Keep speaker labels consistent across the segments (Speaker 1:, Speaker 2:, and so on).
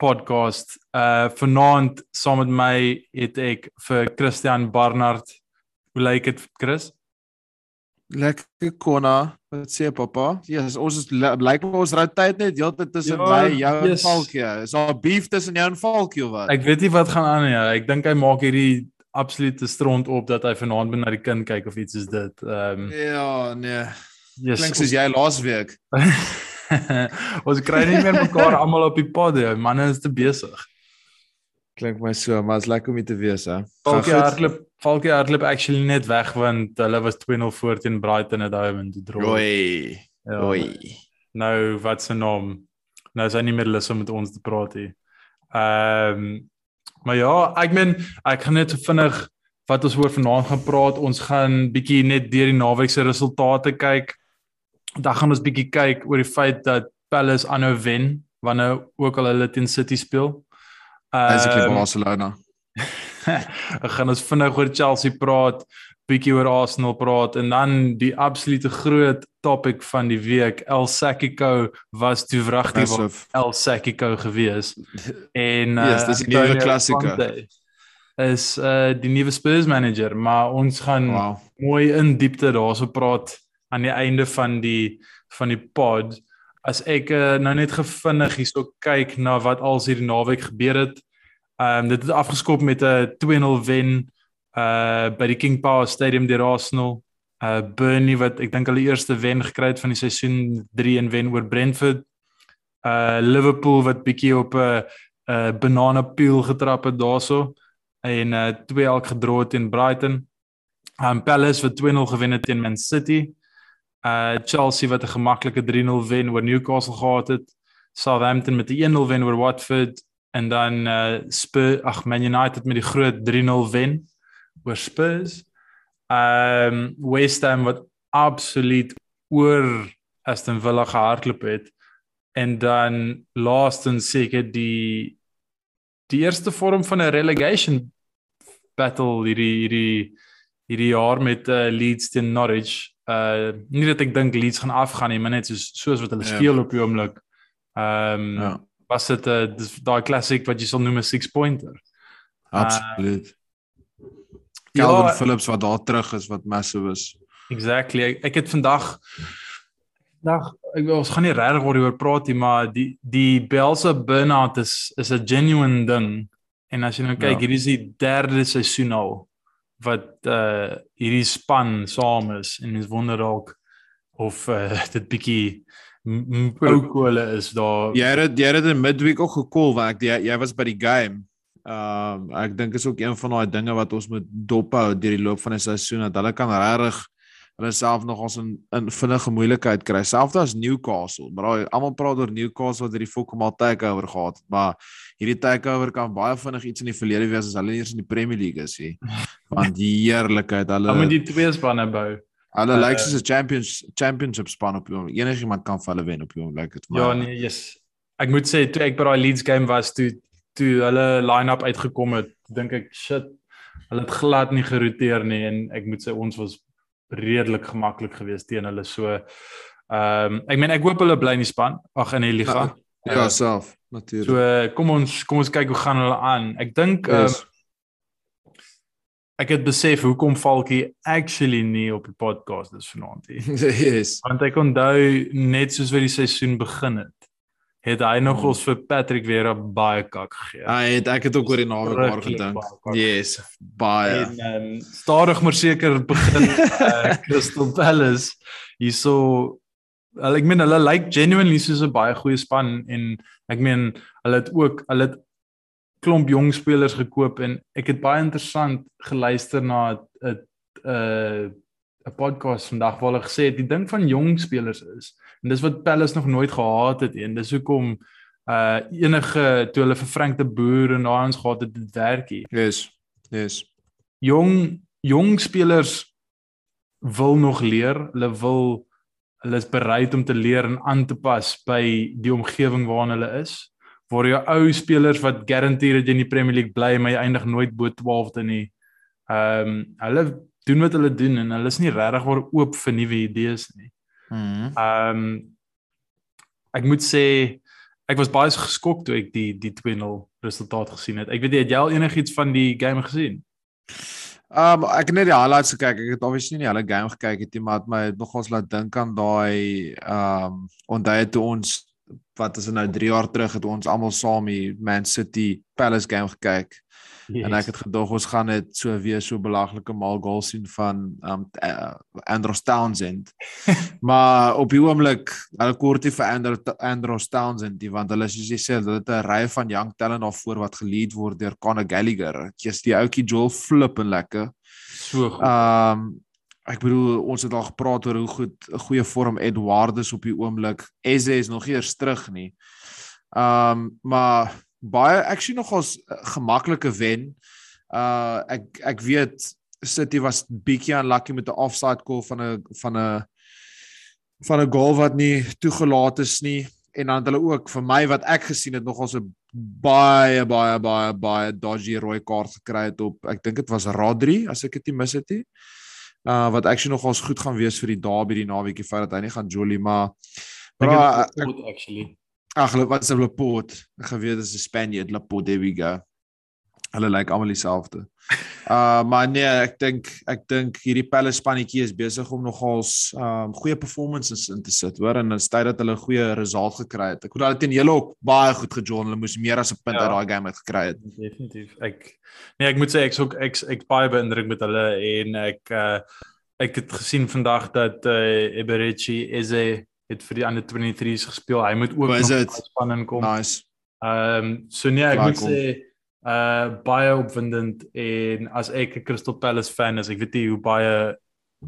Speaker 1: podcast. Uh vanaand saam met my het ek vir Christian Barnard. Hoe lyk dit, Chris?
Speaker 2: Lekker konna. Wat sê pappa? Ja, yes, ons is lyk like ons ry tyd net heeltyd tussen ja, my, jou yes. en Falkie. Is daar beef tussen jou en Falkie of wat?
Speaker 1: Ek weet nie wat gaan aan nie. Ja. Ek dink hy maak hierdie absolute stront op dat hy vanaand by na die kind kyk of iets is dit. Ehm um,
Speaker 2: Ja, nee. Yes, Klink soos jy laas week.
Speaker 1: ons kry nie meer mekaar almal op die pad nie. Manne is te besig.
Speaker 2: Klink my so, maar is lekker om te wees hè.
Speaker 1: Falkie hardloop, Falkie hardloop actually net weg want hulle was 2-0 voor teen Brighton en daai win te draai.
Speaker 2: Oei. Ja, Oei.
Speaker 1: Nou wat se naam? Nou is hy nie meer lus om met ons te praat nie. Ehm um, Maar ja, ek meen ek gaan net vinnig wat ons oor vanaand gaan praat. Ons gaan bietjie net deur die naweek se resultate kyk. Dan gaan ons bietjie kyk oor die feit dat Palace aanhou wen wanneer ook al hulle teen City speel.
Speaker 2: Basically um, Barcelona.
Speaker 1: ek gaan ons vinnig oor Chelsea praat, bietjie oor Arsenal praat en dan die absolute groot topic van die week El Sakiko was toe wragtig El Sakiko gewees en
Speaker 2: yes, dis die nuwe klassiker
Speaker 1: is uh die nuwe Spurs manager maar ons gaan wow. mooi in diepte daarso praat aan die einde van die van die pod as ek uh, nou net gevindig hierso kyk na wat als hierdie naweek gebeur het um dit het afgeskop met 'n 2-0 wen uh by die King Power Stadium deur Arsenal. Uh Burnley wat ek dink hulle eerste wen gekry het van die seisoen 3 en wen oor Brentford. Uh Liverpool wat bietjie op 'n uh, uh banana peel getrap het daarso en uh 2 elk gedra teen Brighton. Um Palace wat 2-0 gewen het teen Man City. Uh Chelsea wat 'n gemaklike 3-0 wen oor Newcastle gehad het. Southampton met 'n 1-0 wen oor Watford en dan uh Spurs ag Man United met die groot 3-0 wen oor Spurs. Um, West Ham wat absoluut oor Aston Villa gehardloop het en dan laastens seker die die eerste vorm van 'n relegation battle hierdie hierdie hierdie jaar met uh, Leeds teen Norwich. Uh nie dat ek dink Leeds gaan afgaan nie, maar net soos soos wat hulle ja. speel op die oomblik. Ehm um, ja. was dit 'n uh, daai classic wat jy sal noem 'n six pointer.
Speaker 2: Absoluut. Uh, Calvin ja, Phillips wat daar terug is wat massive is.
Speaker 1: Exactly. Ek, ek het vandag dag ek ons gaan nie regtig oor praat nie, maar die die Belse burnout is is 'n genuine ding. En as jy nou kyk, ja. hierdie is die derde seisoen al wat uh hierdie span saam is en mens wonder dalk of uh, dit bietjie ou kole is daar.
Speaker 2: Jy het jy het in midweek ook gekol want jy jy was by die game. Ehm uh, ek dink is ook een van daai dinge wat ons moet dophou deur die loop van die seisoen dat hulle kan regtig hulle self nog ons in in vinnige moeilikheid kry. Selfs as Newcastle, maar almal praat oor Newcastle wat hierdie fokkemal takeover gehad, maar hierdie takeover kan baie vinnig iets in die verlede wees as hulle eers in die Premier League is hier. Want die heerlikheid hulle
Speaker 1: Hulle moet die twee spanne bou.
Speaker 2: Hulle uh, lyk soos 'n champions championship span op hom. Enigiemand kan vir hulle wen op hom, lyk dit.
Speaker 1: Ja, nee, yes. Ek moet sê toe ek by daai Leeds game was, toe toe hulle line-up uitgekom het, dink ek shit, hulle het glad nie geroteer nie en ek moet sê ons was redelik gemaklik geweest teen hulle so. Ehm um, ek meen ek hoop hulle bly in die span, ag in die liga.
Speaker 2: Ja, ja self, natuurlik.
Speaker 1: So kom ons kom ons kyk hoe gaan hulle aan. Ek dink ehm yes. um, ek het besef hoekom Falkie actually nie op die podcast is vanaand nie.
Speaker 2: yes.
Speaker 1: Want ek onthou net soos wat die seisoen begin het het hy nog ons vir Patrick weer baie kak gegee.
Speaker 2: Hy het ek het ook oor die naweek maar gedink. Yes, baie. En
Speaker 1: um, stadig maar seker begin uh, Crystal Palace hierso ek meen hulle lyk like genuinely soos 'n baie goeie span en ek meen hulle het ook hulle het klomp jong spelers gekoop en ek het baie interessant geluister na 'n 'n 'n podcast vandag waar hulle gesê het die ding van jong spelers is en dis wat Palace nog nooit gehad het en dis hoekom uh enige toe hulle vir Frank de Boer en daai ons gehad het dit werkie.
Speaker 2: Yes. Yes.
Speaker 1: Jong jong spelers wil nog leer. Hulle wil hulle is bereid om te leer en aan te pas by die omgewing waarin hulle is. Waar jou ou spelers wat garandeer dat jy in die Premier League bly, maar jy eindig nooit bo 12de nie. Ehm um, hulle doen wat hulle doen en hulle is nie regtig waar oop vir nuwe idees nie. Ehm um, ek moet sê ek was baie geskok toe ek die die 2-0 resultaat gesien het. Ek weet jy het jy al enigiets van die game gesien?
Speaker 2: Um ek het net die highlights gekyk. Ek het obviously nie hele game gekyk het nie, maar het my nogals laat dink aan daai um onthou toe ons wat is nou 3 jaar terug het ons almal saam die Man City Palace game gekyk. Yes. En ek het gedog ons gaan dit so weer so belaglike maal goal sien van um uh, Andros Townsend. maar op die oomblik, hulle kortie vir Andros Andros Townsend, die want hulle soos jy sê, hulle het 'n ry van young talent daar voor wat gelead word deur Conor Gallagher. Just die ouetjie Joel flip en lekker.
Speaker 1: So goed.
Speaker 2: Um ek bedoel ons het al gepraat oor hoe goed 'n goeie vorm Edwardus op die oomblik. Eze is nog nie eers terug nie. Um maar baie actually nogals gemaklike wen. Uh ek ek weet City was bietjie unlucky met 'n offside goal van 'n van 'n van 'n goal wat nie toegelaat is nie en dan het hulle ook vir my wat ek gesien het nogals 'n baie baie baie baie dodgy rooi kaart gekry het op ek dink dit was Rodri as ek dit nie mis het nie. Uh wat actually nogals goed gaan wees vir die derby die naweekie vir dat hy nie gaan jolly maar
Speaker 1: bra actually
Speaker 2: Ag, wat is 'n Laporte? Ek geweet dit is 'n Spaniard, Laporte, there we go. Hulle lyk like almal dieselfde. Uh maar nee, ek dink ek dink hierdie Palace spanetjie is besig om nogals um goeie performances in te sit, hoor, en in tyd dat hulle goeie resultate gekry het. Ek bedoel hulle teen julle ook baie goed gejoin. Hulle moes meer as 'n punt ja, uit daai game uit gekry het.
Speaker 1: Definitief. Ek nee, ek moet sê ek's ook ek ek baie beïndruk met hulle en ek uh ek het gesien vandag dat uh Eberechi is 'n het vir die ander 23s gespeel. Hy moet ook
Speaker 2: nog
Speaker 1: span inkom.
Speaker 2: Nice.
Speaker 1: Ehm um, so nee, ek moet sê uh baie opwindend en as ek 'n Crystal Palace fan is, ek weet nie hoe baie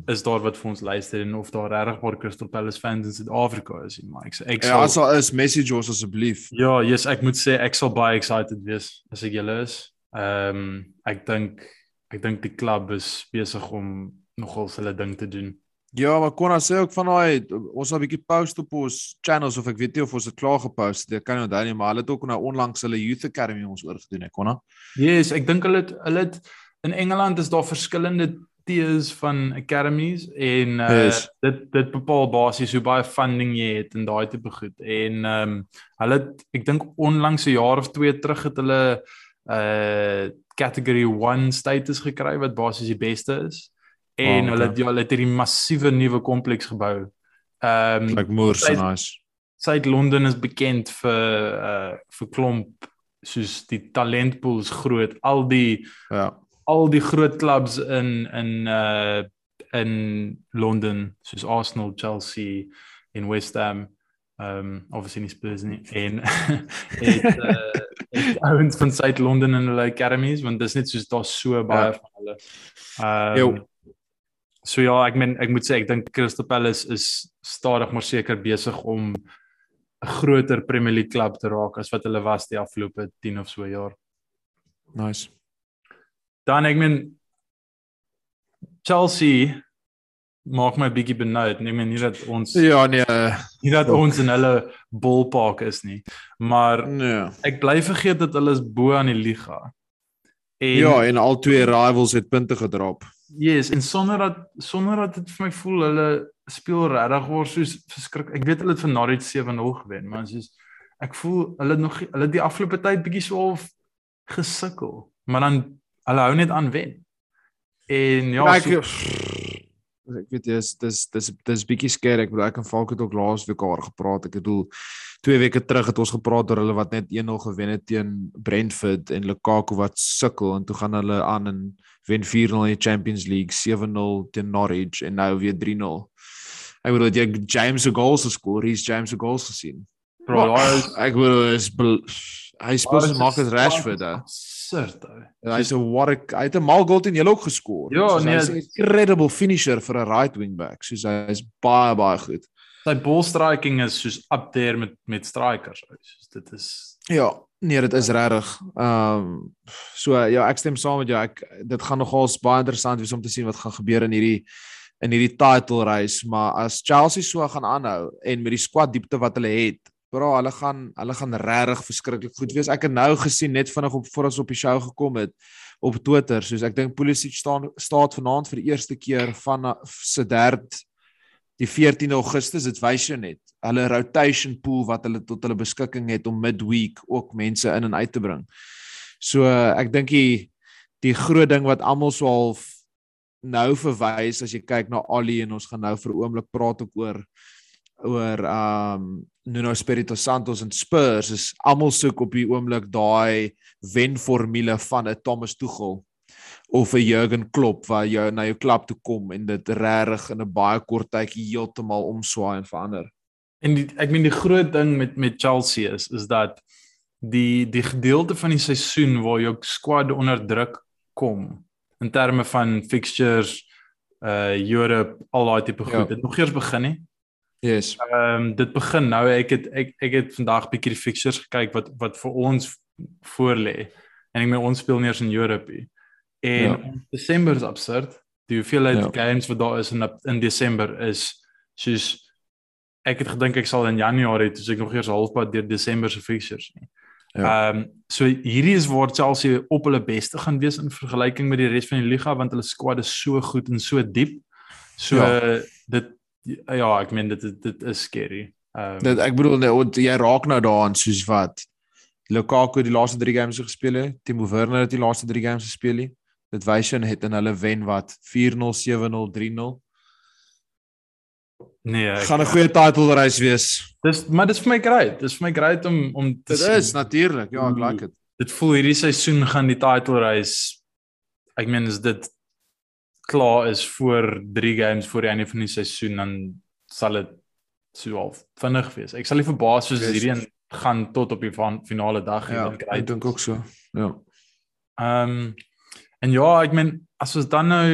Speaker 1: is daar wat vir ons luister en of daar regtig baie Crystal Palace fans in Suid-Afrika is nie, maar ek sê ek
Speaker 2: ja, sal Ja, as daar is message ons asseblief.
Speaker 1: Ja, yes, ek moet sê ek sal baie excited wees as ek julle is. Ehm um, ek dink ek dink die klub is besig om nogal hulle ding te doen.
Speaker 2: Ja, maar kon as sê ook van daai ons het 'n bietjie post op ons channels of ek weet nie of ons dit klaar gepost het. Ek kan nie onthou nie, maar hulle het ook nou onlangs hulle Youth Academy ons oorgedoen, ek konna.
Speaker 1: Yes, ek dink hulle het hulle het in Engeland is daar verskillende tiers van academies en uh, yes. dit dit bepaal basies hoe baie funding jy het in daai tipe goed. En ehm um, hulle het ek dink onlangs 'n jaar of 2 terug het hulle uh category 1 status gekry wat basies die beste is en oh, hulle okay. hulle het hierdie massiewe nuwe kompleks gebou. Ehm um,
Speaker 2: like more so nice.
Speaker 1: Suid-London is bekend vir uh vir klomp soos die talentpools groot. Al die
Speaker 2: ja.
Speaker 1: Al die groot clubs in in uh in Londen soos Arsenal, Chelsea en West Ham ehm um, obviously nie Spurs nie en het uh ouens van Suid-London in hulle academies want dit is net soos daar so baie ja. van hulle. Ehm um, So ja, ek meen ek moet sê ek dink Crystal Palace is stadig maar seker besig om 'n groter Premier League klub te raak as wat hulle was die afgelope 10 of so jaar.
Speaker 2: Nice.
Speaker 1: Dan ek meen Chelsea maak my bietjie benoud. Nee, men nie dat ons
Speaker 2: Ja, nee.
Speaker 1: Nie dat ons in hulle ballpark is nie. Maar
Speaker 2: nee.
Speaker 1: ek bly vergeet dat hulle is bo aan die liga.
Speaker 2: En Ja, en al twee rivals het punte gedrop.
Speaker 1: Yes, en sonder dat sonder dat dit vir my voel hulle speel regtig oor soos verskrik. Ek weet hulle het vir Norwich 7-0 gewen, maar soos ek voel hulle nog hulle het die afgelope tyd bietjie so half gesukkel, maar dan hulle hou net aan wen. En ja,
Speaker 2: ek, so, ek weet dis dis dis dis bietjie skerry. Ek bedoel ek en Falk het ook laas week oor gepraat. Ek bedoel twee weke terug het ons gepraat oor hulle wat net 1-0 gewen het teen Brentford en Lukaku wat sukkel en toe gaan hulle aan en wen 4-0 in die Champions League, 7-0 teen Norwich en nou weer 3-0. Ek bedoel jy James se goals geskoor, hy's James se goals gesien. Bro, ek bedoel is hy speel so Marcus Rashford daar.
Speaker 1: Surt.
Speaker 2: Hy's 'n what hy het 'n mal goal teen julle ook geskoor.
Speaker 1: Ja, nee,
Speaker 2: hy's 'n incredible finisher vir 'n right wing back. Soos hy is baie baie goed.
Speaker 1: Sy ball striking is soos up there met met strikers. Soos dit is
Speaker 2: Ja, nee, dit is regtig. Ehm um, so ja, ek stem saam met jou. Ek dit gaan nogals baie interessant wees om te sien wat gaan gebeur in hierdie in hierdie title race, maar as Chelsea so gaan aanhou en met die squad diepte wat hulle het, bro, hulle gaan hulle gaan regtig verskriklik goed wees. Ek het nou gesien net vinnig op voor ons op die show gekom het op Twitter, soos ek dink Pulisic staan staat vanaand vir die eerste keer van se derde die 14 Augustus dit wys jou net hulle rotation pool wat hulle tot hulle beskikking het om midweek ook mense in en uit te bring. So ek dink die die groot ding wat almal so half nou verwys as jy kyk na Ali en ons gaan nou vir oomblik praat ook oor oor um Nuno Espirito Santo en Spurs is almal soek op die oomblik daai wenformule van 'n Thomas Tuchel of 'n Jurgen Klopp waar jy na jou klub toe kom en dit regtig in 'n baie kort tydjie heeltemal omswaai en verander.
Speaker 1: En die, ek meen die groot ding met met Chelsea is is dat die die gedeelte van die seisoen waar jou squad onder druk kom in terme van fixtures uh Europe al daai tipe goed. Ja. Dit nog eers begin nie.
Speaker 2: Yes.
Speaker 1: Ehm um, dit begin nou ek het ek ek het vandag bietjie die fixtures gekyk wat wat vir ons voor lê. En ek meen ons speel nie eens in Europe nie. En ja. Desember is absurd. Die hoeveelheid ja. games wat daar is in in Desember is soos ek het gedink ek sal in Januarie toe ek nog eers halfpad deur Desember se fixtures nie. Ja. Ehm ja. um, so hierdie is waar Chelsea op hulle beste gaan wees in vergelyking met die res van die liga want hulle squad is so goed en so diep. So ja. dit ja, ek meen dit dit is scary.
Speaker 2: Ehm um, dit ek bedoel net jy raak nou daaraan soos wat Lukaku die laaste 3 games gespeel het, Timo Werner het die laaste 3 games gespeel het. Dit jy het in hulle wen wat 4-0, 7-0, 3-0.
Speaker 1: Nee,
Speaker 2: ek gaan 'n goeie title race wees.
Speaker 1: Dis maar dis vir my great. Dis vir my great om om
Speaker 2: Dit is natuurlik. Ja, ek like dit.
Speaker 1: Dit voel hierdie seisoen gaan die title race ek meen is dit klaar is voor 3 games voor die einde van die seisoen dan sal dit so half vinnig wees. Ek sal nie verbaas soos hierdie een gaan tot op die finale dag
Speaker 2: ja, ek dink ook so. Ja.
Speaker 1: Ehm um, En ja, ek meen as ons dan nou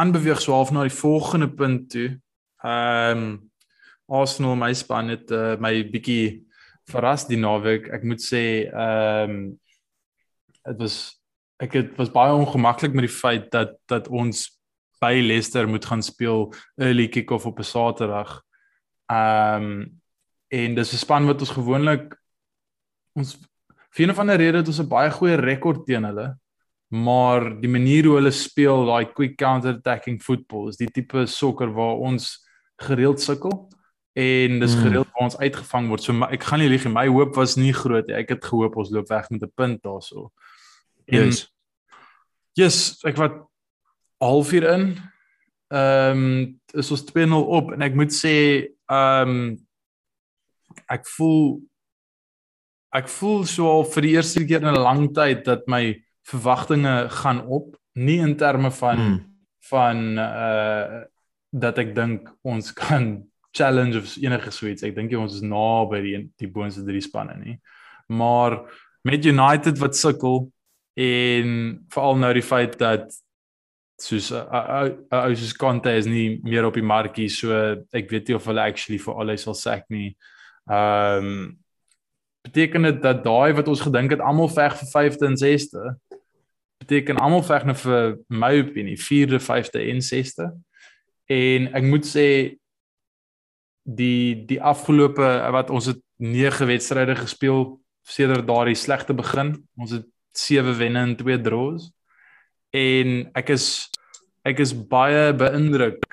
Speaker 1: aanbeweeg so half na die volgende punt toe. Ehm um, Arsenal my span het uh, my bietjie verras die naweek. Ek moet sê ehm um, dit was ek het was baie ongemaklik met die feit dat dat ons by Leicester moet gaan speel early kick-off op 'n Saterdag. Ehm um, en dis 'n span wat ons gewoonlik ons vir 'n of ander rede het ons 'n baie goeie rekord teen hulle maar die manier hoe hulle speel daai quick counter attacking football is die tipe sokker waar ons gereeld sukkel en dis hmm. gereeld waar ons uitgevang word. So my, ek gaan nie lieg nie, my hoop was nie groot nie. Ek het gehoop ons loop weg met 'n punt daarso.
Speaker 2: Yes.
Speaker 1: Yes, ek wat halfuur in. Ehm um, is ons 2-0 op en ek moet sê ehm um, ek voel ek voel so al vir die eerste keer in 'n lang tyd dat my verwagtinge gaan op. Nie in terme van mm. van uh dat ek dink ons kan challenge of enige suits ek dink ons is naby die die boonste drie spanne nie. Maar met United wat sukkel en veral nou die feit dat soos ou soos Conte is nie meer op die markie so ek weet nie of hulle actually vir alles sal sack nie. Ehm um, beteken dit dat daai wat ons gedink het almal veg vir 5de en 6de beteken almal veg nou vir my opinie 4de, 5de en 6de. En ek moet sê die die afgelope wat ons het 9 wedstryde gespeel sedert daardie slegte begin. Ons het 7 wenne en 2 draws. En ek is ek is baie beïndruk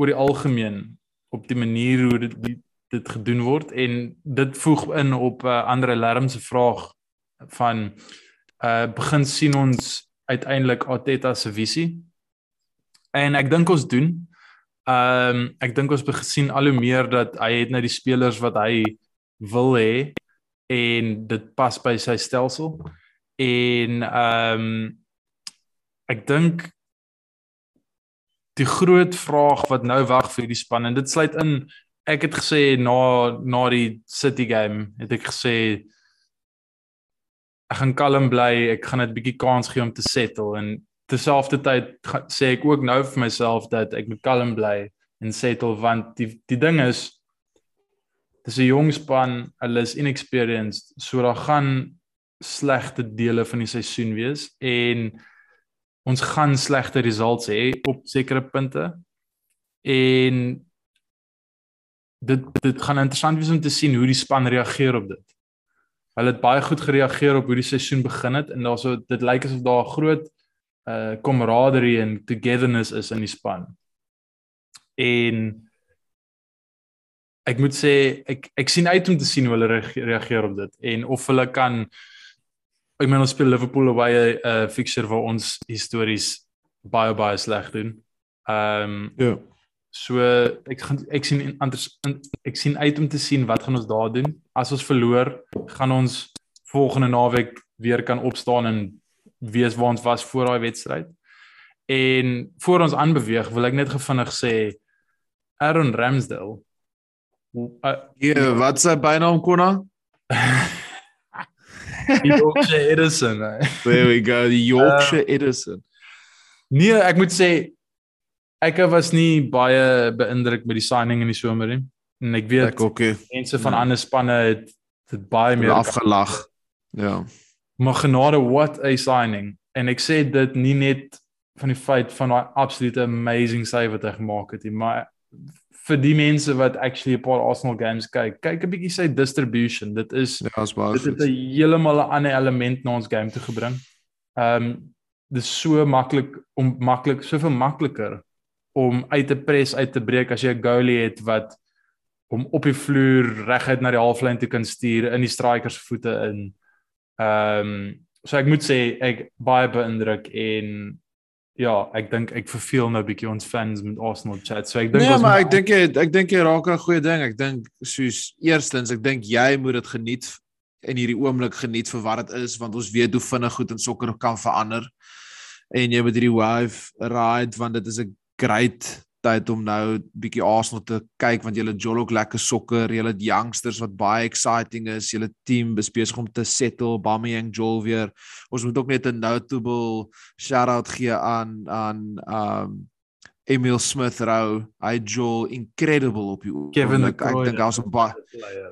Speaker 1: oor die algemeen op die manier hoe dit die, dit gedoen word en dit voeg in op 'n uh, ander alarm se vraag van uh begin sien ons uiteindelik Arteta se visie. En ek dink ons doen. Ehm um, ek dink ons begin sien al hoe meer dat hy het nou die spelers wat hy wil hê en dit pas by sy stelsel. En ehm um, ek dink die groot vraag wat nou wag vir die span en dit sluit in ek het gesê na na die City game het ek gesê ek gaan kalm bly, ek gaan dit bietjie kans gee om te settle en terselfdertyd sê ek ook nou vir myself dat ek moet kalm bly en settle want die die ding is dis 'n jong span, hulle is inexperienced, so daar gaan slegte dele van die seisoen wees en ons gaan slegte results hê op sekere punte. En dit dit gaan interessant wees om te sien hoe die span reageer op dit. Hulle het baie goed gereageer op hoe die seisoen begin het en daarso dit lyk asof daar 'n groot uh camaraderie en togetherness is in die span. En ek moet sê ek ek sien uit om te sien hoe hulle reageer op dit en of hulle kan ek meen ons speel Liverpool away 'n uh, fixture waar ons histories baie baie sleg doen. Ehm um,
Speaker 2: ja.
Speaker 1: So ek gaan ek sien anders ek sien uit om te sien wat gaan ons daar doen. As ons verloor, gaan ons volgende naweek weer kan opstaan en weet waar ons was voor daai wedstryd. En voor ons aanbeweeg, wil ek net gevinnig sê Aaron Ramsdale.
Speaker 2: Uh, ja, wat sy bynaam konna?
Speaker 1: Yorkshire Edison.
Speaker 2: There we go, die Yorkshire uh, Edison.
Speaker 1: Nee, ek moet sê ek was nie baie beïndruk met die signing in die somer nie. En ek weet
Speaker 2: ek okay.
Speaker 1: mense van ja. ander spanne het dit baie meer
Speaker 2: afgelag. Ja.
Speaker 1: Maar genade what a signing. En ek sê dit nie net van die feit van daai absolute amazing save wat hy gemaak het nie, maar vir die mense wat actually 'n paar Arsenal games kyk, kyk 'n bietjie sy distribution. Dit is
Speaker 2: ja, is baie
Speaker 1: dit het 'n heeltemal 'n ander element na ons game toe gebring. Ehm um, dis so maklik om maklik soveel makliker om uit te pres uit te breek as jy 'n goalie het wat om op die vloer reguit na die halflyn toe kan stuur in die strikers voete in. Ehm um, so ek moet sê ek baie beïndruk en ja, ek dink ek verveel nou 'n bietjie ons fans met Arsenal chat. So ek dink
Speaker 2: nee, maar ek dink jy ek dink jy raak 'n goeie ding. Ek dink soos eerstens, ek dink jy moet dit geniet in hierdie oomblik geniet vir wat dit is want ons weet hoe vinnig goed in sokker kan verander. En jy moet hierdie wave ride want dit is 'n great tyd om nou bietjie Arsenal te kyk want julle jol ook lekker sokker, julle youngsters wat baie exciting is, julle team besig om te settle, Bamiyang Jol weer. Ons moet ook net 'n notable shout out gee aan aan um Emil Smith Rowe, hy Joel incredible op die
Speaker 1: Kevin ek
Speaker 2: dink daar's 'n baie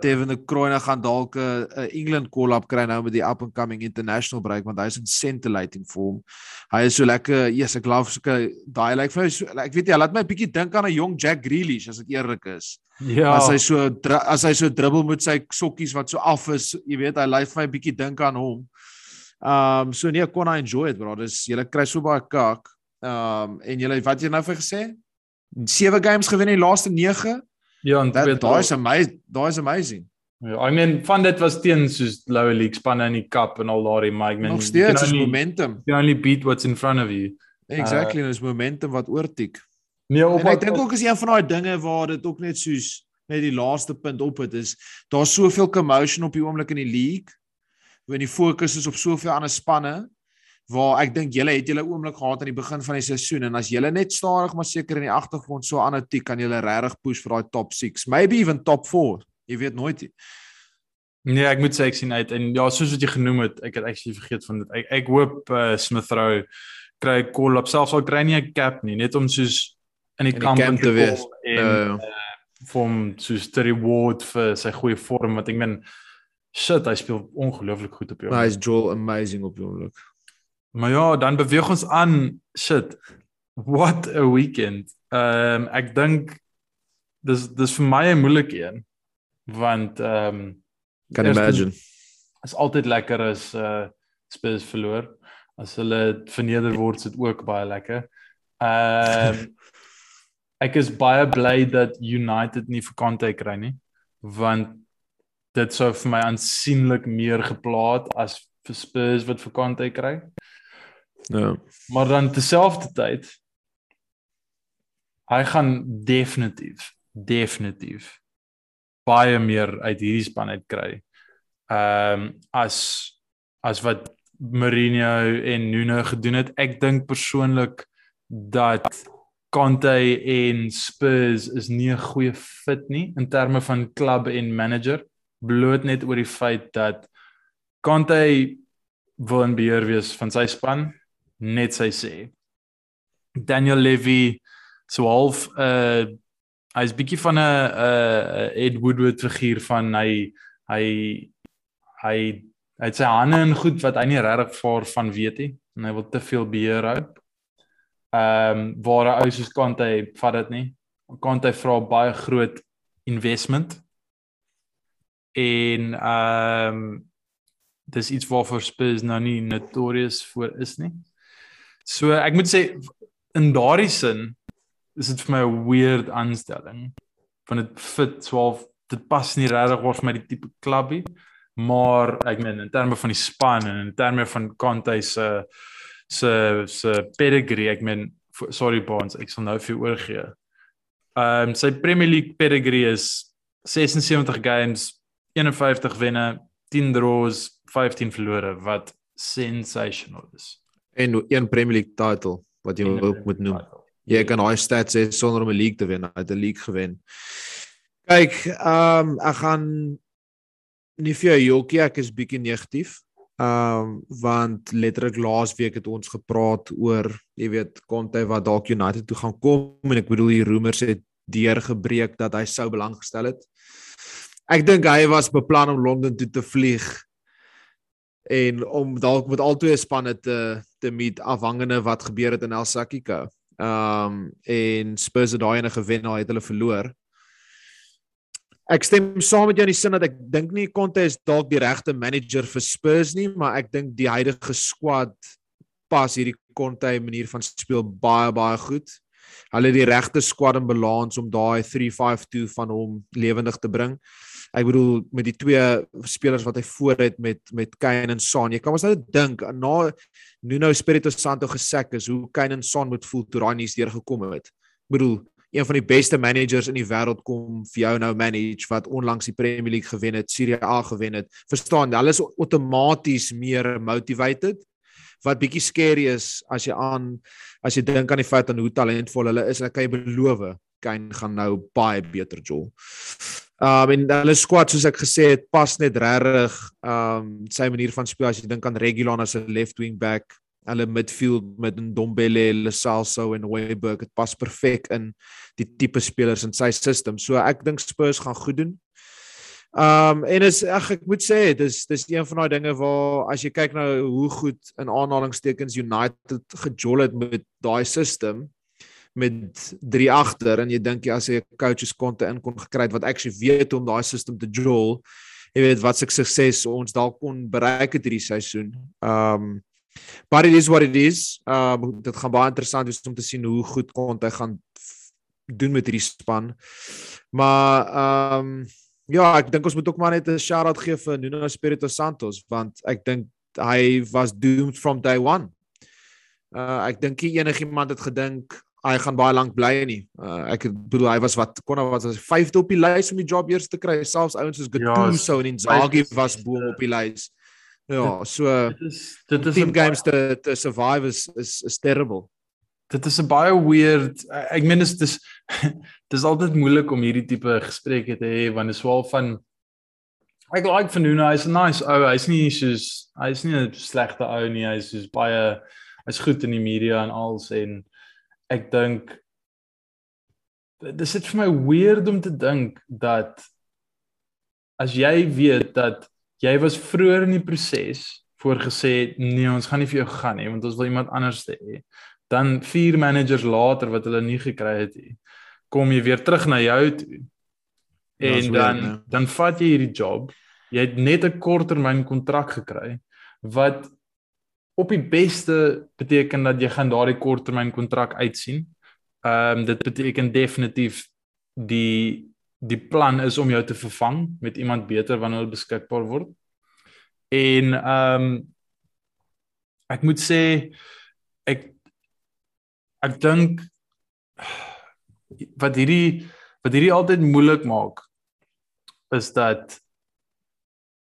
Speaker 2: Kevin de Kruyne gaan dalk 'n England call-up kry nou met die up and coming international break want hy's in scintillating form. Hy is so lekker, yes, ek love so daai like vir so, ek weet jy, laat my 'n bietjie dink aan 'n jong Jack Grealish as ek eerlik is.
Speaker 1: Ja.
Speaker 2: As hy so as hy so dribbel met sy sokkies wat so af is, jy weet, hy lyk vir my 'n bietjie dink aan hom. Um so nee, kon I enjoy it, bro. Dis jy kry so baie kak. Ehm um, en julle wat jy nou vir gesê? Sewe games gewen in die laaste 9?
Speaker 1: Ja, en
Speaker 2: daai is amazing. Daai is amazing.
Speaker 1: Ja, I mean, van dit was teen soos lower league spanne in die cup en al daai, maar ek meen,
Speaker 2: nog steeds is momentum.
Speaker 1: You only beat what's in front of you.
Speaker 2: Exactly, uh, is momentum wat oortik.
Speaker 1: Nee, op
Speaker 2: ek dink ook is een van daai dinge waar dit ook net soos net die laaste punt op het is daar's soveel commotion op die oomblik in die league. Wanneer die fokus is op soveel ander spanne waar ek dink julle het julle oomblik gehad aan die begin van die seisoen en as julle net stadig maar seker in die agtergrond so aanhou kan julle regtig push vir daai top 6, maybe even top 4. Jy weet nooit.
Speaker 1: Nee, ek moet sê ek sien uit en ja, soos wat jy genoem het, ek het actually vergeet van dit. Ek ek hoop uh, Smith Rowe kry 'n call up selfs al kry nie 'n cap nie, net om soos in die, in kamp, kamp te wees en uh, uh, vom soos te reward vir sy goeie vorm wat ek meen shit, hy speel ongelooflik goed op
Speaker 2: jou. Hy is Joel amazing op jou oomblik.
Speaker 1: Maar ja, dan beweeg ons aan. Shit. What a weekend. Ehm um, ek dink dis dis vir my 'n moeilike een want ehm um,
Speaker 2: kan imagine.
Speaker 1: Is altyd lekker as uh Spurs verloor. As hulle verneder word, is dit ook baie lekker. Ehm um, ek is baie bly dat United nie vir Conte kry nie want dit sou vir my aansienlik meer geplaat as vir Spurs wat vir Conte kry.
Speaker 2: Ja.
Speaker 1: Maar dan terselfdertyd hy gaan definitief definitief baie meer uit hierdie span uit kry. Ehm um, as as wat Mourinho en Nuno gedoen het. Ek dink persoonlik dat Conte en Spurs is nie 'n goeie fit nie in terme van klub en manager bloot net oor die feit dat Conte wil in beheer wees van sy span net sy sê. Daniel Levy so half 'n uh, hy's bietjie van 'n 'n Ed Woodward figuur van hy hy hy hy het sy hande in goed wat hy nie regtig voor van weet nie en hy wil te veel beheer hou. Ehm um, waar 'n ou soos Kante vat dit nie. Kante vra baie groot investment. En ehm um, dis iets waarvoor Spurs nou nie notorious voor is nie. So ek moet sê in daardie sin is dit vir my 'n weird aanstelling. Van dit fit 12 dit pas nie regtig oor vir my die tipe klubie, maar ek meen in terme van die span en in terme van Conte se se se pedigree, ek meen sorry Bonds, ek sal nou vir oorgee. Ehm um, sy Premier League pedigree is 76 games, 51 wenne, 10 draws, 15 verlore wat sensational is.
Speaker 2: En een Premier League title wat jy ook moet noem. Title. Jy kan daai stats hê sonder om 'n league te wen, hy het 'n league gewen. Kyk, ehm um, ek gaan nie vir jou jokkie, ek is bietjie negatief. Ehm um, want letterlik laas week het ons gepraat oor, jy weet, Conte wat dalk United toe gaan kom en ek bedoel die rumors het deurgebreek dat hy sou belang gestel het. Ek dink hy was beplan om Londen toe te vlieg en om dalk met al twee spanne te te meet afhangende wat gebeur het in El Sakika. Ehm um, en Spurs het daai ene gewen, nou het hulle verloor. Ek stem saam met jou in die sin dat ek dink nie Conte is dalk die regte manager vir Spurs nie, maar ek dink die huidige squad pas hierdie Conte manier van speel baie baie goed. Hulle het die regte squad in balans om daai 352 van hom lewendig te bring. Ek bedoel met die twee spelers wat hy voor het met met Kane en Son. Jy kan mos net dink na Nuno Espirito Santo gesek is hoe Kane en Son moet voel toe nuus deur gekom het. Ek bedoel een van die beste managers in die wêreld kom vir jou nou manage wat onlangs die Premier League gewen het, Serie A gewen het. Verstaan, hulle is outomaties meer motivated wat bietjie scary is as jy aan as jy dink aan die feit aan hoe talentvol hulle is, ek kan jy beloof, Kane gaan nou baie beter jol. Um en hulle squad soos ek gesê het, pas net regtig um sy manier van speel as jy dink aan Regulon as 'n left wing back, hulle midfield met Ndombele, Lesalso en Hoiberg, dit pas perfek in die tipe spelers in sy system. So ek dink Spurs gaan goed doen. Um en is ag ek moet sê dis dis een van daai dinge waar as jy kyk nou hoe goed in aanhalingstekens United gejol het met daai system met 3 agter en jy dink jy as jy 'n coaches konte in kon gekry het wat actually weet om daai system te jol, jy weet wat se sukses ons dalk kon bereik het hierdie seisoen. Um but it is what it is. Um dit gaan baie interessant wees om te sien hoe goed konte gaan doen met hierdie span. Maar um ja, ek dink ons moet ook maar net 'n shout-out gee vir Nuno Espirito Santos want ek dink hy was doomed from day one. Uh ek dink enigiemand het gedink hy gaan baie lank bly nie. Uh, ek bedoel hy was wat kon hy was as vyfde op die lys om die job eers te kry. Selfs ouens soos Gattuso ja, en Inzaghi was bo op die lys. Ja, so dit is dit is team games te te survive is is, is terrible.
Speaker 1: Dit is 'n baie weird ek meen dis dis dis altyd moeilik om hierdie tipe gesprekke te hê want dit is wel van ek like van Nuno, hy's 'n nice ou. Hy's nie soos hy's nie 'n slegte ou nie. Hy's soos baie hy's goed in die media en als en ek dink dis dit vir my weird om te dink dat as jy weet dat jy was vroeër in die proses voorgesê nee ons gaan nie vir jou gaan nie want ons wil iemand anders hê dan vier managers later wat hulle nie gekry het nie kom jy weer terug na jou toe. Ja, en dan weird, dan vat jy hierdie job. Jy het net 'n korttermyn kontrak gekry wat op die beste beteken dat jy gaan daardie korttermyn kontrak uitsien. Ehm um, dit beteken definitief die die plan is om jou te vervang met iemand beter wanneer hulle beskikbaar word. En ehm um, ek moet sê ek ek dink wat hierdie wat hierdie altyd moeilik maak is dat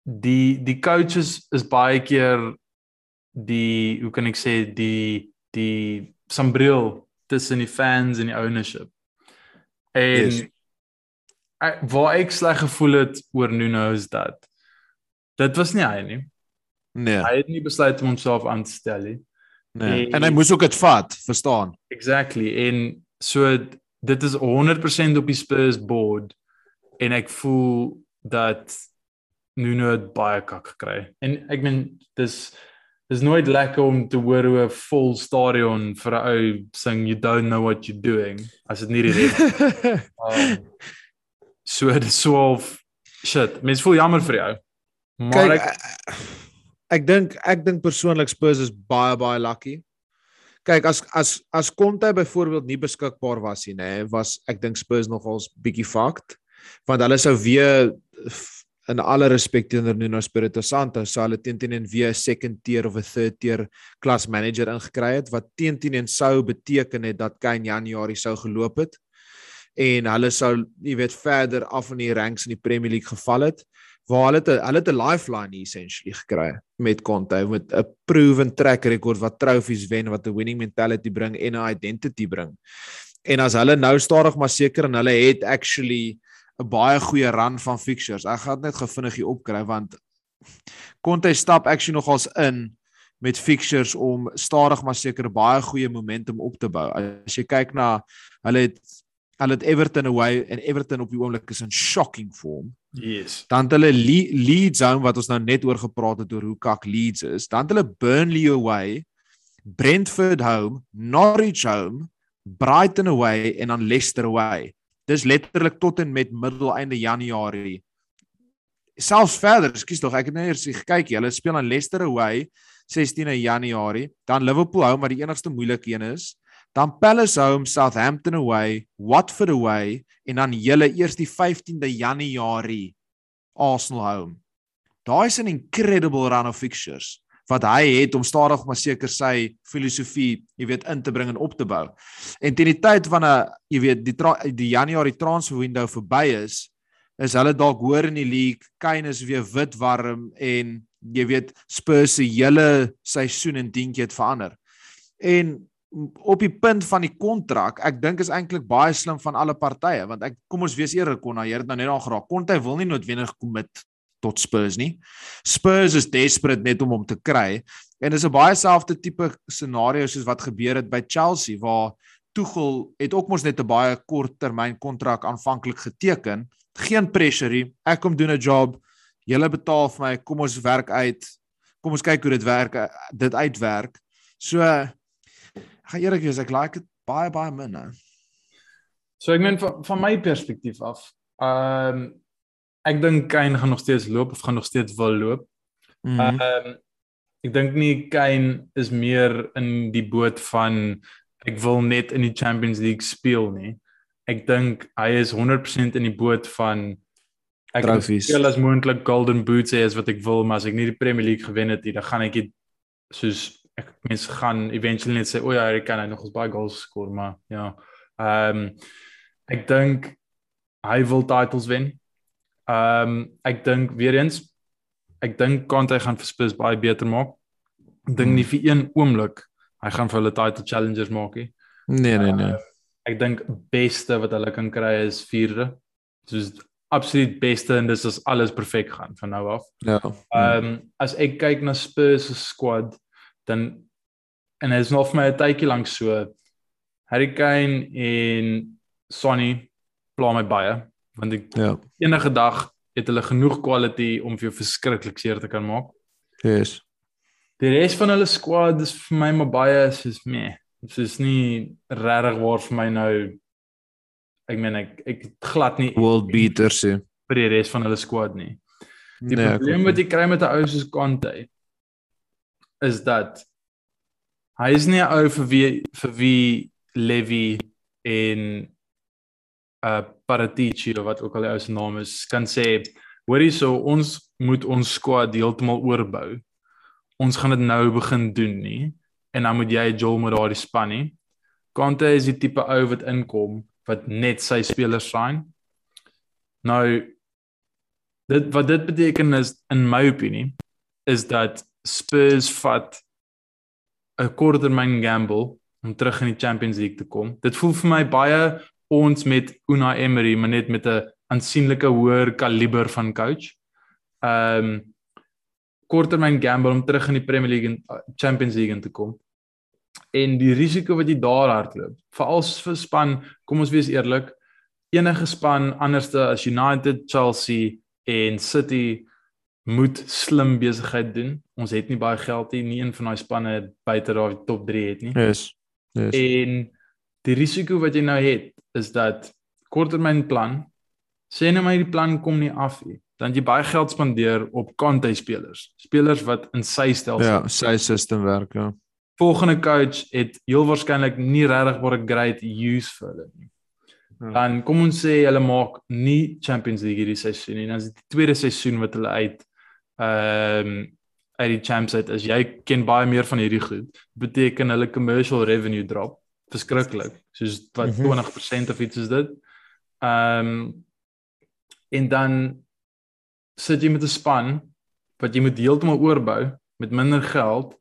Speaker 1: die die coaches is baie keer die hoe kan ek sê die die sambreel tussen die fans en die ownership. En yes. ek, waar ek sleg gevoel het oor Nuno is dat dit was nie hy nie.
Speaker 2: Nee.
Speaker 1: Hy het nie besluit om homself aan te stel nie.
Speaker 2: Nee. En, en hy moes ook dit vat, verstaan?
Speaker 1: Exactly. En so dit is 100% op die Spurs board en ek voel dat Nuno het baie kak gekry. En ek meen dis dis nooit lekker om te hoor hoe 'n vol stadion vir 'n ou sing you don't know what you're doing as dit nie die reg. um, so dit swaal shit. Mens voel jammer vir jou. Maar
Speaker 2: Kijk, ek ek dink ek dink persoonlik Spurs is baie baie lucky. Kyk as as as Conte byvoorbeeld nie beskikbaar was nie, nê, was ek dink Spurs nogals bietjie fucked want hulle sou weer in alle respek teenoor Nuno Espirito Santo sou hulle teen teen en weer 'n second tier of 'n third tier klas manager ingekry het wat teen teen en sou beteken het dat Kane Januarie sou geloop het en hulle sou jy weet verder af in die ranks in die Premier League geval het waar hulle te, hulle 'n lifeline essentially gekry met Conte met 'n proven track record wat trofees wen wat 'n winning mentality bring en 'n identity bring. En as hulle nou stadig maar seker en hulle het actually 'n baie goeie run van fixtures. Ek gaan net gevinnig hier opkry want Conte stap actually nogals in met fixtures om stadig maar seker baie goeie momentum op te bou. As jy kyk na hulle het hulle het Everton away en Everton op die oomblik is in shocking form.
Speaker 1: Yes.
Speaker 2: Dan het hulle Le Leeds home wat ons nou net oor gepraat het oor hoe kak Leeds is. Dan het hulle Burnley away, Brentford home, Norwich home, Brighton away en dan Leicester away. Dis letterlik tot en met middel einde Januarie. Selfs verder, ekskuus tog, ek het net eers gekyk. Hulle speel aan Leicester away 16 Januarie, dan Liverpool home wat die enigste moeilike een is dan Palace home, Southampton away, Watford away en dan julle eers die 15de Januarie Arsenal home. Daai is 'n incredible run of fixtures wat hy het om stadig maar seker sy filosofie, jy weet, in te bring en op te bou. En teen die tyd wanneer jy weet die die Januarie transfer window verby is, is hulle dalk hoor in die league, Kane is weer wit warm en jy weet Spurs se hele seisoen en dingetjie het verander. En op die punt van die kontrak, ek dink is eintlik baie slim van alle partye want ek kom ons wees eerlik kon hy het nou net al geraak. Conte wil nie noodwendig commit tot Spurs nie. Spurs is desperate net om hom te kry en dis 'n baie selfde tipe scenario soos wat gebeur het by Chelsea waar Tuchel het ook mos net 'n baie kort termyn kontrak aanvanklik geteken. Geen pressure. Ek kom doen 'n job. Julle betaal vir my. Kom ons werk uit. Kom ons kyk hoe dit werk. Dit uitwerk. So gaan eerlik wees, ek like dit baie baie min nou.
Speaker 1: So ek meen van, van my perspektief af, ehm um, ek dink Kane gaan nog steeds loop of gaan nog steeds wil loop.
Speaker 2: Mhm.
Speaker 1: Ehm mm um, ek dink nie Kane is meer in die boot van ek wil net in die Champions League speel nie. Ek dink hy is 100% in die boot van ek speel as moontlik Golden Boots hê as wat ek wil, maar as ek nie die Premier League gewen het nie, dan gaan ek dit soos ek mense gaan eventually net sê o ja, hy kan hy nog ons baie goals skoor, maar ja. Ehm um, ek dink hy wil titles wen. Ehm um, ek dink weer eens ek dink Conte gaan vir Spurs baie beter maak. Dink nie vir een oomblik hy gaan vir hulle title challengers maak nie.
Speaker 2: Nee, nee, nee. Uh,
Speaker 1: ek dink beste wat hulle kan kry is 4de. Soos absoluut beste en dis as alles perfek gaan van nou af.
Speaker 2: Ja.
Speaker 1: Ehm um, as ek kyk na Spurs se squad dan en dit is nog vir my 'n tydjie lank so Harry Kane en Sonny pla my baie want ek
Speaker 2: ja.
Speaker 1: enige dag het hulle genoeg quality om vir jou verskriklik seer te kan maak.
Speaker 2: Yes.
Speaker 1: Die res van hulle squad is vir my maar baie soos me. Dit is nie regtig waar vir my nou ek meen ek ek glad nie
Speaker 2: world beaters se
Speaker 1: vir die res van hulle squad nie. Die
Speaker 2: nee,
Speaker 1: probleem wat jy kry met 'n ou soos Conte is dat hy is nie 'n ou vir wie vir wie Levy en uh Paratici of wat ook al die ou se naam is kan sê hoorie so ons moet ons squad heeltemal oorbou. Ons gaan dit nou begin doen nie en dan moet jy Joel met daardie span nie. Conte is die tipe ou wat inkom wat net sy spelers sign. Nou dit wat dit beteken is in my opinie is dat Spurs vat 'n korttermyn gamble om terug in die Champions League te kom. Dit voel vir my baie ons met Unai Emery, maar net met 'n aansienlike hoër kaliber van coach. Ehm um, korttermyn gamble om terug in die Premier League en uh, Champions League te kom. en die risiko wat jy daar hardloop. Veral vir span, kom ons wees eerlik, enige span anderste as United, Chelsea en City moet slim besigheid doen. Ons het nie baie geld nie, nie een van daai spanne buite daai top 3 het nie.
Speaker 2: Yes. Yes.
Speaker 1: En die risiko wat jy nou het is dat korttermynplan sê net maar die plan kom nie af nie. Dan jy baie geld spandeer op Conte spelers, spelers wat in sy stelsel
Speaker 2: Ja, sy system werk, ja.
Speaker 1: Volgende coach het heel waarskynlik nie regtig baie great use vir hulle nie. Ja. Dan kom ons sê hulle maak nie Champions League hierdie seisoen nie. Dan is dit die tweede seisoen wat hulle uit ehm um, uit die champs uit is. Jy ken baie meer van hierdie goed. Beteken hulle commercial revenue drop verskriklik. Soos wat mm -hmm. 20% of iets is dit. Ehm um, en dan sit jy met 'n span wat jy moet heeltemal oorbou met minder geld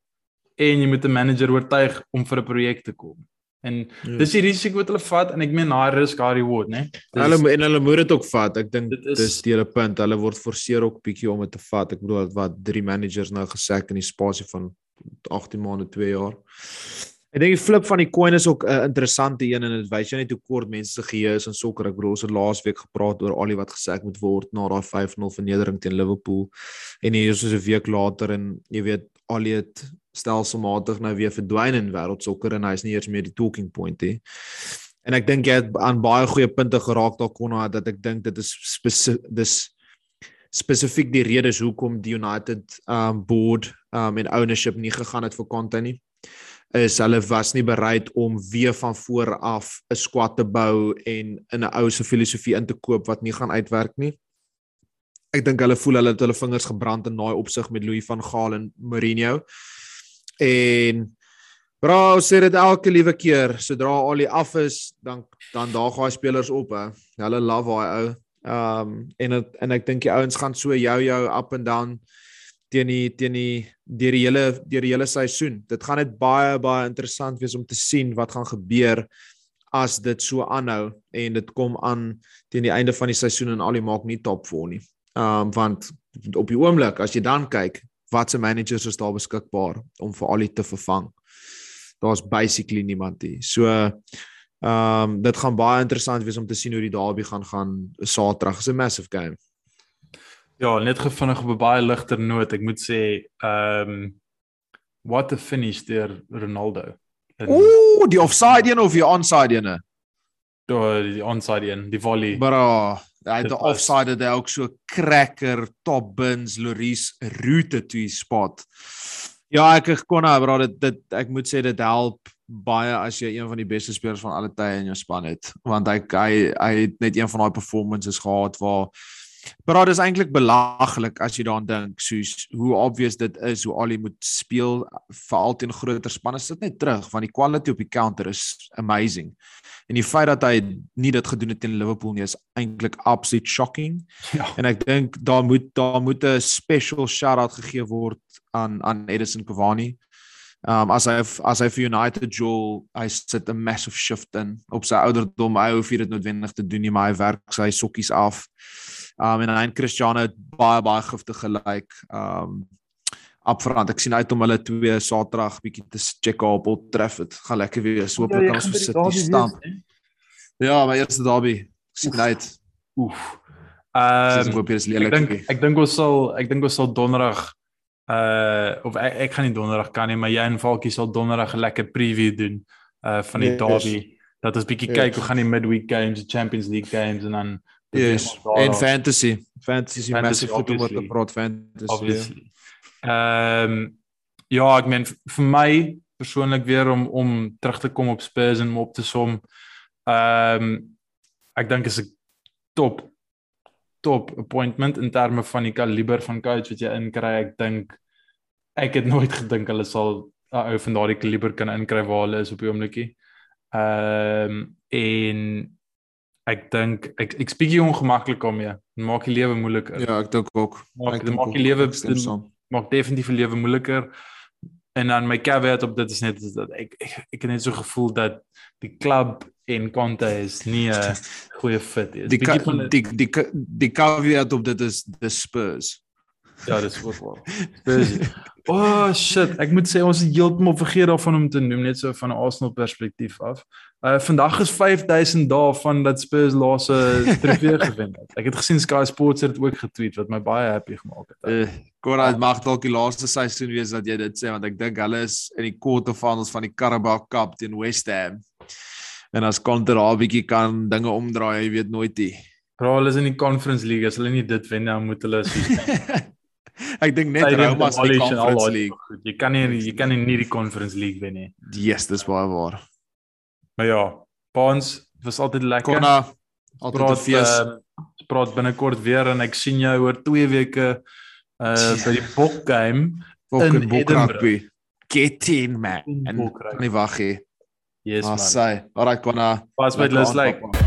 Speaker 1: en jy moet 'n manager oortuig om vir 'n projek te kom. En ja. dis die risiko wat hulle vat en ek meen high risk high reward, né?
Speaker 2: Hulle en hulle moet dit ook vat. Ek dink dis dis die hele punt. Hulle word forceer ook bietjie om dit te vat. Ek bedoel wat drie managers nou gesek in die spasie van 18 maande, 2 jaar. Ek dink die flip van die coin is ook 'n uh, interessante een en dit wys jy net hoe kort mense se geheue is in sokker. Ek bedoel ons het laas week gepraat oor al die wat gesê moet word na daai 5-0 vernedering teen Liverpool en hier is so 'n week later en jy weet al het stelselmatig nou weer verdwyn in wêreldsokker en hy's nie eers meer die talking point nie. En ek dink jy het aan baie goeie punte geraak daar kon dat ek dink dit is dis spesifiek die redes hoekom die United um board um en ownership nie gegaan het vir Conte nie is hulle was nie bereid om weer van voor af 'n squad te bou en in 'n ou se filosofie in te koop wat nie gaan uitwerk nie. Ek dink hulle voel hulle het hulle vingers gebrand in daai opsig met Louis van Gaal en Mourinho. En bro, sê dit elke liewe keer, sodra al die af is, dan dan daag daai spelers op hè. Hulle love daai ou. Um en het, en ek dink die ouens gaan so jou jou up and down teen die teen die deur die hele deur die hele seisoen. Dit gaan net baie baie interessant wees om te sien wat gaan gebeur as dit so aanhou en dit kom aan teen die einde van die seisoen en al die maak nie top 4 nie. Um want op die oomblik as jy dan kyk, watse managers is daar beskikbaar om vir al die te vervang. Daar's basically niemand nie. So ehm um, dit gaan baie interessant wees om te sien hoe die derby gaan gaan Saterdag. Dis 'n massive game.
Speaker 1: Ja, net gevinnig op 'n baie ligter noot. Ek moet sê ehm um, what a finish deur Ronaldo.
Speaker 2: Ooh, die offside een of die onside een?
Speaker 1: Die onside een, die volley.
Speaker 2: Bra, hy het 'n offside het ook so cracker top bins Loris route toe spot. Ja, ek kon nou bra dit dit ek moet sê dit help baie as jy een van die beste spelers van alle tye in jou span het want hy hy hy het net een van daai performances gehad waar Maar dit is eintlik belaglik as jy daaraan dink, soos hoe obvious dit is hoe Ali moet speel veral teen groter spanne. Sit net terug want die quality op die counter is amazing. En die feit dat hy nie dit gedoen het teen Liverpool nie is eintlik absolute shocking. Ja. En ek dink daar moet daar moet 'n special shout-out gegee word aan aan Edison Cavani. Um as hy as hy vir United Joel, hy sit 'n massive shift in op sy ouderdom. Hy hoef dit noodwendig te doen nie, maar hy werk sy sokkies af. Um en hy en Cristiano het baie baie giftig gelyk. Um upfront. Ek sien uit om hulle twee Saterdag bietjie te check op Old Trafford. Gaan lekker wees. Hooplik ja, kan ons sit die stamp. Ja, my eerste derby. Ek sien uit.
Speaker 1: Oef. Ehm um, ek dink ek dink ons sal ek dink ons sal donderdag uh of ek, ek gaan nie donderdag kan nie, maar jy en Falkie sal donderdag 'n lekker preview doen uh van die yes. derby. Dat ons bietjie yes. kyk hoe gaan die midweek games, die Champions League games en dan
Speaker 2: yes. en fantasy. Fantasy, fantasy massive football wat praat fantasy.
Speaker 1: Obviously. Ehm um, ja, ek meen vir my persoonlik weer om om terug te kom op Spurs en om op te som. Ehm um, ek dink is 'n top top appointment in terme van die kaliber van coach wat jy inkry. Ek dink ek het nooit gedink hulle sal 'n ou van daardie kaliber kan inkry waar hulle is op die oomblikie. Ehm um, en ek dink ek ek spiegie ongemaklik om mee. Maak die lewe moeiliker.
Speaker 2: Ja, ek dink ook.
Speaker 1: Maak, ek maak die lewe maak definitief die lewe moeiliker. En dan my caveat op dit is net is dat ek ek, ek het net so gevoel dat die klub en Conte is nie 'n goeie fit nie.
Speaker 2: Die die die die die caveat op dit is the Spurs.
Speaker 1: Ja, dis ook waar. Spurs. Oh shit, ek moet sê ons het heeltemal vergeet daarvan om te noem net so van 'n Arsenal perspektief af. Uh vandag is 5000 dae van dat Spurs laaste trofee gewen het. Ek het gesien Sky Sports het ook getweet wat my baie happy gemaak het.
Speaker 2: Uh, Konrad mag dalk die laaste seisoen wees dat jy dit sê want ek dink hulle is in die quarterfinals van die Carabao Cup teen West Ham. En as Conte daar 'n bietjie kan dinge omdraai, jy weet nooit nie.
Speaker 1: Bro, hulle is in die Conference League. As hulle nie dit wen dan moet hulle so
Speaker 2: Ek dink net Roma se Conference League.
Speaker 1: Goed, jy kan nie jy kan nie die Conference League wen nie.
Speaker 2: Yes, dis baie waar.
Speaker 1: Maar ja, Paans was altyd lekker.
Speaker 2: Konna altyd 'n fees.
Speaker 1: Uh, praat binnekort weer en ek sien jou oor 2 weke uh by die Bok game
Speaker 2: in Bok rugby. Get in man. En nie wag nie.
Speaker 1: Yes man.
Speaker 2: Alright Konna.
Speaker 1: Pas met Lus like.